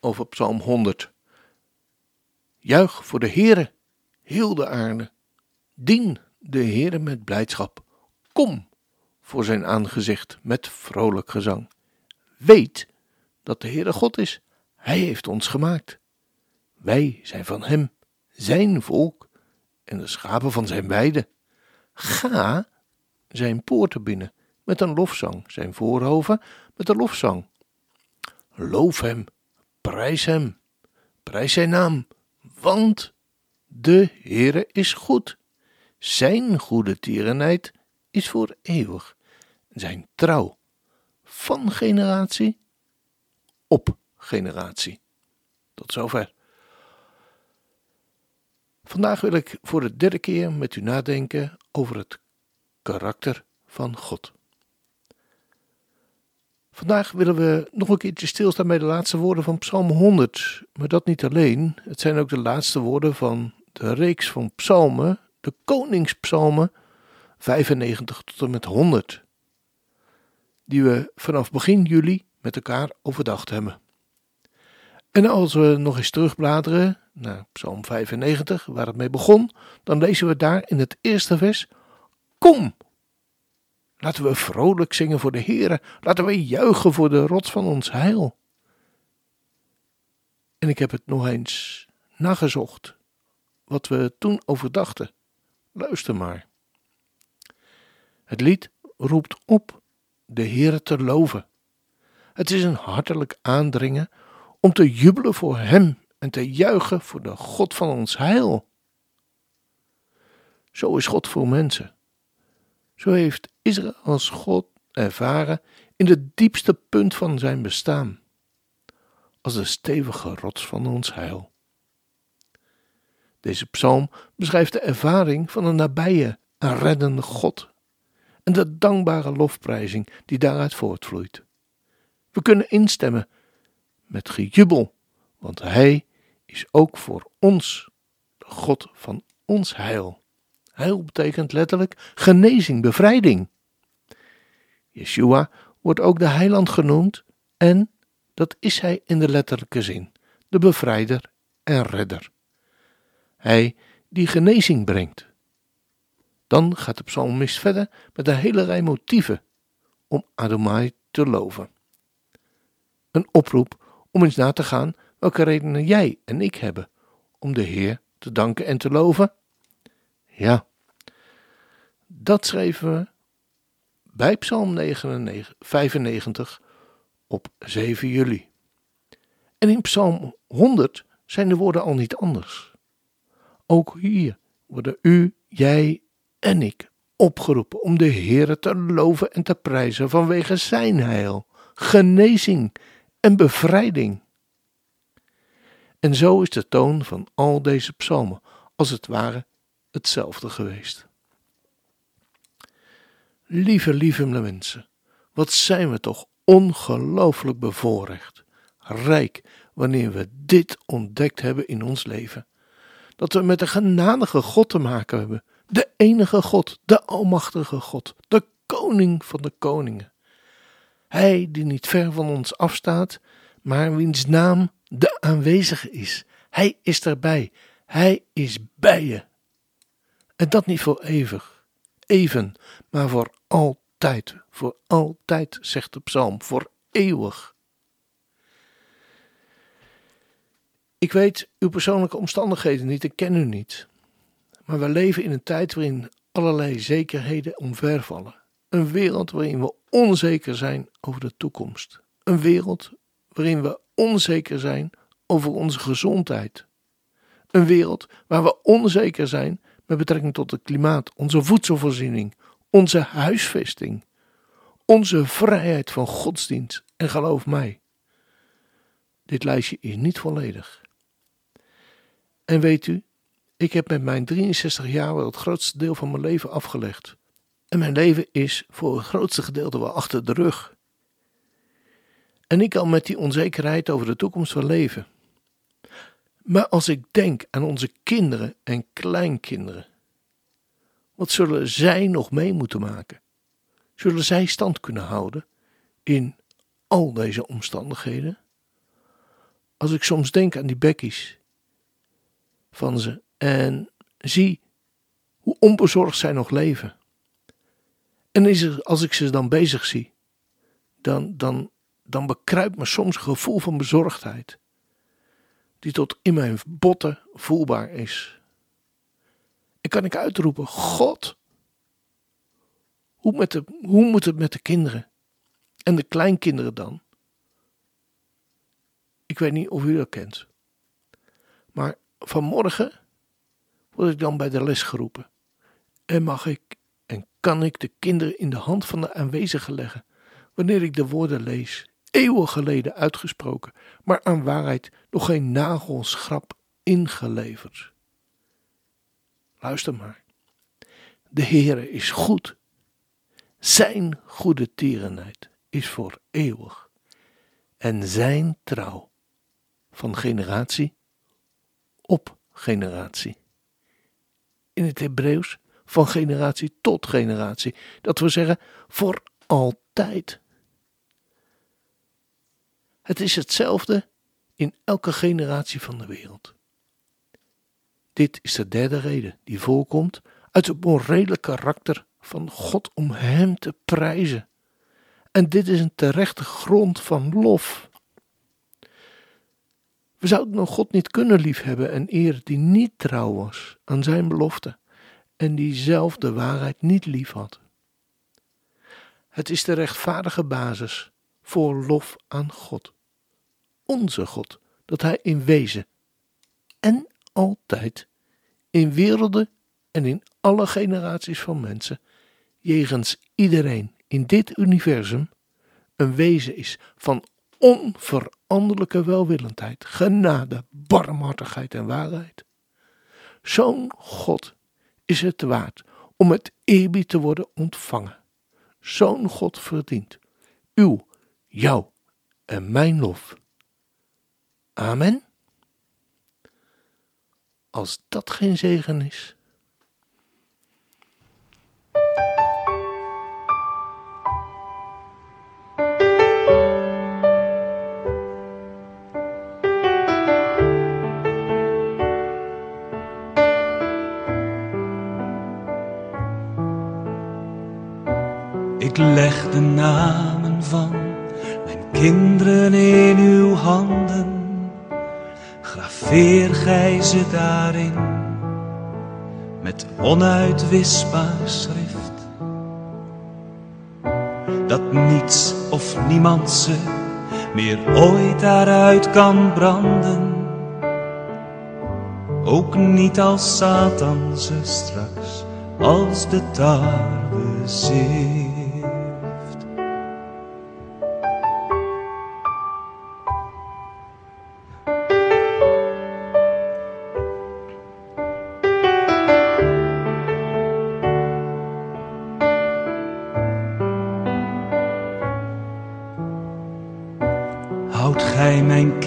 over Psalm 100. Juich voor de Heere, heel de aarde. Dien de Heere met blijdschap. Kom voor zijn aangezicht met vrolijk gezang. Weet dat de Heere God is. Hij heeft ons gemaakt. Wij zijn van hem, zijn volk en de schapen van zijn weide. Ga zijn poorten binnen met een lofzang, zijn voorhoven met een lofzang. Loof hem, prijs hem, prijs zijn naam, want de Heere is goed. Zijn goede tierenheid is voor eeuwig, zijn trouw van generatie op generatie. Tot zover. Vandaag wil ik voor de derde keer met u nadenken over het karakter van God. Vandaag willen we nog een keertje stilstaan bij de laatste woorden van Psalm 100. Maar dat niet alleen, het zijn ook de laatste woorden van de reeks van psalmen, de koningspsalmen 95 tot en met 100. Die we vanaf begin juli met elkaar overdacht hebben. En als we nog eens terugbladeren naar Psalm 95, waar het mee begon, dan lezen we daar in het eerste vers: Kom, Laten we vrolijk zingen voor de Heere. Laten we juichen voor de rots van ons heil. En ik heb het nog eens nagezocht, wat we toen overdachten. Luister maar. Het lied roept op de Heere te loven. Het is een hartelijk aandringen om te jubelen voor Hem en te juichen voor de God van ons heil. Zo is God voor mensen. Zo heeft Israël als God ervaren in de diepste punt van zijn bestaan, als de stevige rots van ons heil. Deze psalm beschrijft de ervaring van een nabije en reddende God en de dankbare lofprijzing die daaruit voortvloeit. We kunnen instemmen met gejubel, want Hij is ook voor ons de God van ons heil. Heil betekent letterlijk genezing, bevrijding. Yeshua wordt ook de heiland genoemd en dat is hij in de letterlijke zin, de bevrijder en redder. Hij die genezing brengt. Dan gaat de psalmist verder met een hele rij motieven om Adonai te loven. Een oproep om eens na te gaan welke redenen jij en ik hebben om de Heer te danken en te loven. Ja, dat schreven we bij Psalm 99, 95 op 7 juli. En in Psalm 100 zijn de woorden al niet anders. Ook hier worden u, jij en ik opgeroepen om de Heere te loven en te prijzen vanwege zijn heil, genezing en bevrijding. En zo is de toon van al deze psalmen als het ware hetzelfde geweest. Lieve, lieve mensen, wat zijn we toch ongelooflijk bevoorrecht, rijk wanneer we dit ontdekt hebben in ons leven. Dat we met een genadige God te maken hebben, de enige God, de almachtige God, de koning van de koningen. Hij die niet ver van ons afstaat, maar wiens naam de aanwezige is. Hij is erbij, hij is bij je. En dat niet voor eeuwig even, maar voor altijd, voor altijd, zegt de psalm, voor eeuwig. Ik weet uw persoonlijke omstandigheden niet, ik ken u niet. Maar we leven in een tijd waarin allerlei zekerheden omvervallen. Een wereld waarin we onzeker zijn over de toekomst. Een wereld waarin we onzeker zijn over onze gezondheid. Een wereld waar we onzeker zijn met betrekking tot het klimaat, onze voedselvoorziening, onze huisvesting, onze vrijheid van godsdienst. En geloof mij, dit lijstje is niet volledig. En weet u, ik heb met mijn 63 jaar wel het grootste deel van mijn leven afgelegd. En mijn leven is voor het grootste gedeelte wel achter de rug. En ik kan met die onzekerheid over de toekomst wel leven. Maar als ik denk aan onze kinderen en kleinkinderen, wat zullen zij nog mee moeten maken? Zullen zij stand kunnen houden in al deze omstandigheden? Als ik soms denk aan die bekkies van ze en zie hoe onbezorgd zij nog leven. En is als ik ze dan bezig zie, dan, dan, dan bekruipt me soms een gevoel van bezorgdheid, die tot in mijn botten voelbaar is. En kan ik uitroepen: God, hoe, met de, hoe moet het met de kinderen en de kleinkinderen dan? Ik weet niet of u dat kent. Maar vanmorgen word ik dan bij de les geroepen. En mag ik en kan ik de kinderen in de hand van de aanwezigen leggen, wanneer ik de woorden lees, eeuwen geleden uitgesproken, maar aan waarheid nog geen nagelschrap ingeleverd. Luister maar. De Heere is goed. Zijn goede tierenheid is voor eeuwig. En zijn trouw van generatie op generatie. In het Hebreeuws van generatie tot generatie. Dat wil zeggen voor altijd. Het is hetzelfde in elke generatie van de wereld. Dit is de derde reden die voorkomt uit het morele karakter van God om Hem te prijzen. En dit is een terechte grond van lof. We zouden nog God niet kunnen liefhebben en eer die niet trouw was aan Zijn belofte en die zelf de waarheid niet lief had. Het is de rechtvaardige basis voor lof aan God, onze God, dat Hij in wezen en altijd in werelden en in alle generaties van mensen, jegens iedereen in dit universum, een wezen is van onveranderlijke welwillendheid, genade, barmhartigheid en waarheid. Zo'n God is het waard om met eerbied te worden ontvangen. Zo'n God verdient uw, jouw en mijn lof. Amen. Als dat geen zegen is. Ik leg de namen van mijn kinderen in uw handen. Graveer gij ze daarin met onuitwisbaar schrift. Dat niets of niemand ze meer ooit daaruit kan branden. Ook niet als Satan ze straks als de tarwe zit.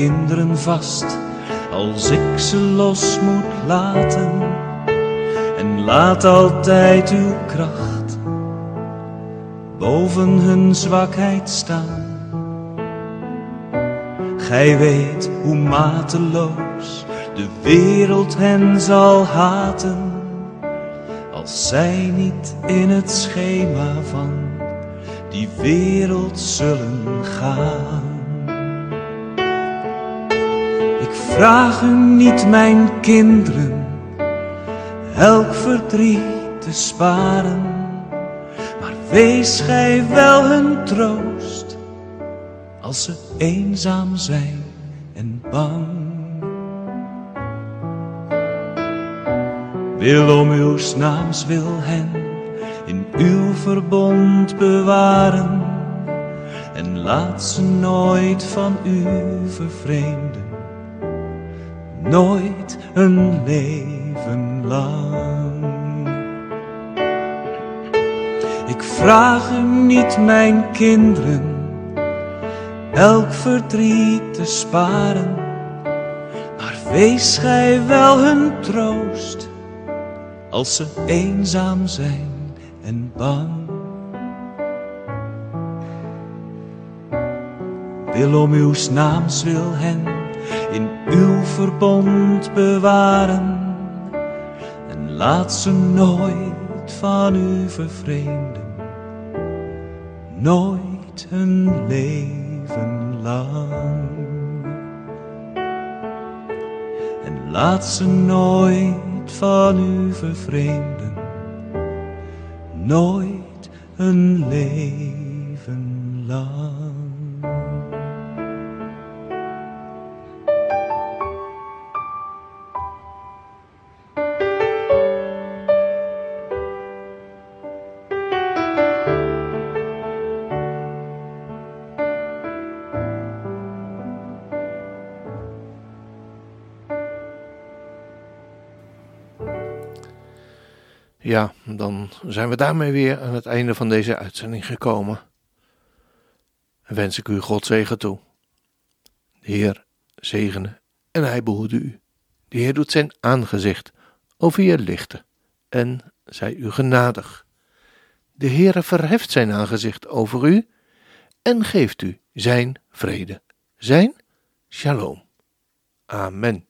Kinderen vast als ik ze los moet laten. En laat altijd uw kracht boven hun zwakheid staan. Gij weet hoe mateloos de wereld hen zal haten, als zij niet in het schema van die wereld zullen gaan. Vraag niet, mijn kinderen, elk verdriet te sparen, maar wees gij wel hun troost als ze eenzaam zijn en bang. Wil om uw naams wil hen in uw verbond bewaren en laat ze nooit van u vervreemden nooit een leven lang. Ik vraag u niet, mijn kinderen, elk verdriet te sparen, maar wees gij wel hun troost als ze eenzaam zijn en bang. Wil om uw naams wil hen in uw verbond bewaren en laat ze nooit van u vervreemden, nooit hun leven lang. En laat ze nooit van u vervreemden, nooit een leven lang. Ja, dan zijn we daarmee weer aan het einde van deze uitzending gekomen. En wens ik u God zegen toe. De Heer zegene en hij behoede u. De Heer doet zijn aangezicht over je lichten en zij u genadig. De Heere verheft zijn aangezicht over u en geeft u zijn vrede, zijn shalom. Amen.